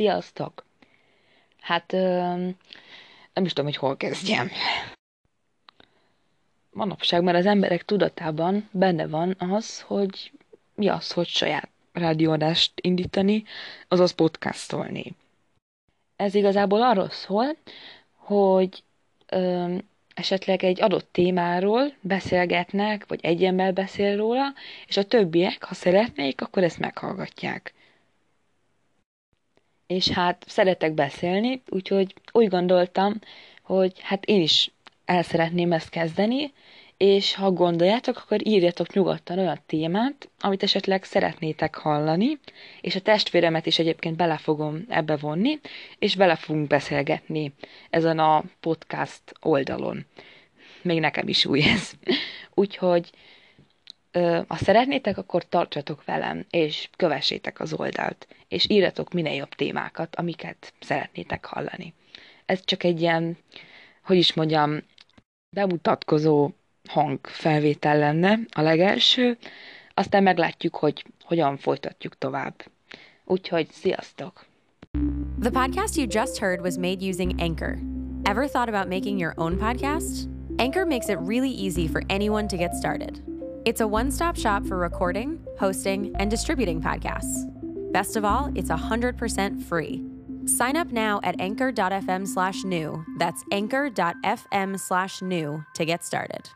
Sziasztok! Hát nem is tudom, hogy hol kezdjem. Manapság már az emberek tudatában benne van az, hogy mi az, hogy saját rádióadást indítani, azaz podcastolni. Ez igazából arról szól, hogy ö, esetleg egy adott témáról beszélgetnek, vagy egy ember beszél róla, és a többiek, ha szeretnék, akkor ezt meghallgatják és hát szeretek beszélni, úgyhogy úgy gondoltam, hogy hát én is el szeretném ezt kezdeni, és ha gondoljátok, akkor írjatok nyugodtan olyan témát, amit esetleg szeretnétek hallani, és a testvéremet is egyébként bele fogom ebbe vonni, és bele fogunk beszélgetni ezen a podcast oldalon. Még nekem is új ez. Úgyhogy ha szeretnétek, akkor tartsatok velem, és kövessétek az oldalt, és írjatok minél jobb témákat, amiket szeretnétek hallani. Ez csak egy ilyen, hogy is mondjam, bemutatkozó hangfelvétel lenne a legelső, aztán meglátjuk, hogy hogyan folytatjuk tovább. Úgyhogy sziasztok! The podcast you just heard was made using Anchor. Ever thought about making your own podcast? Anchor makes it really easy for anyone to get started. It's a one stop shop for recording, hosting, and distributing podcasts. Best of all, it's 100% free. Sign up now at anchor.fm slash new. That's anchor.fm slash new to get started.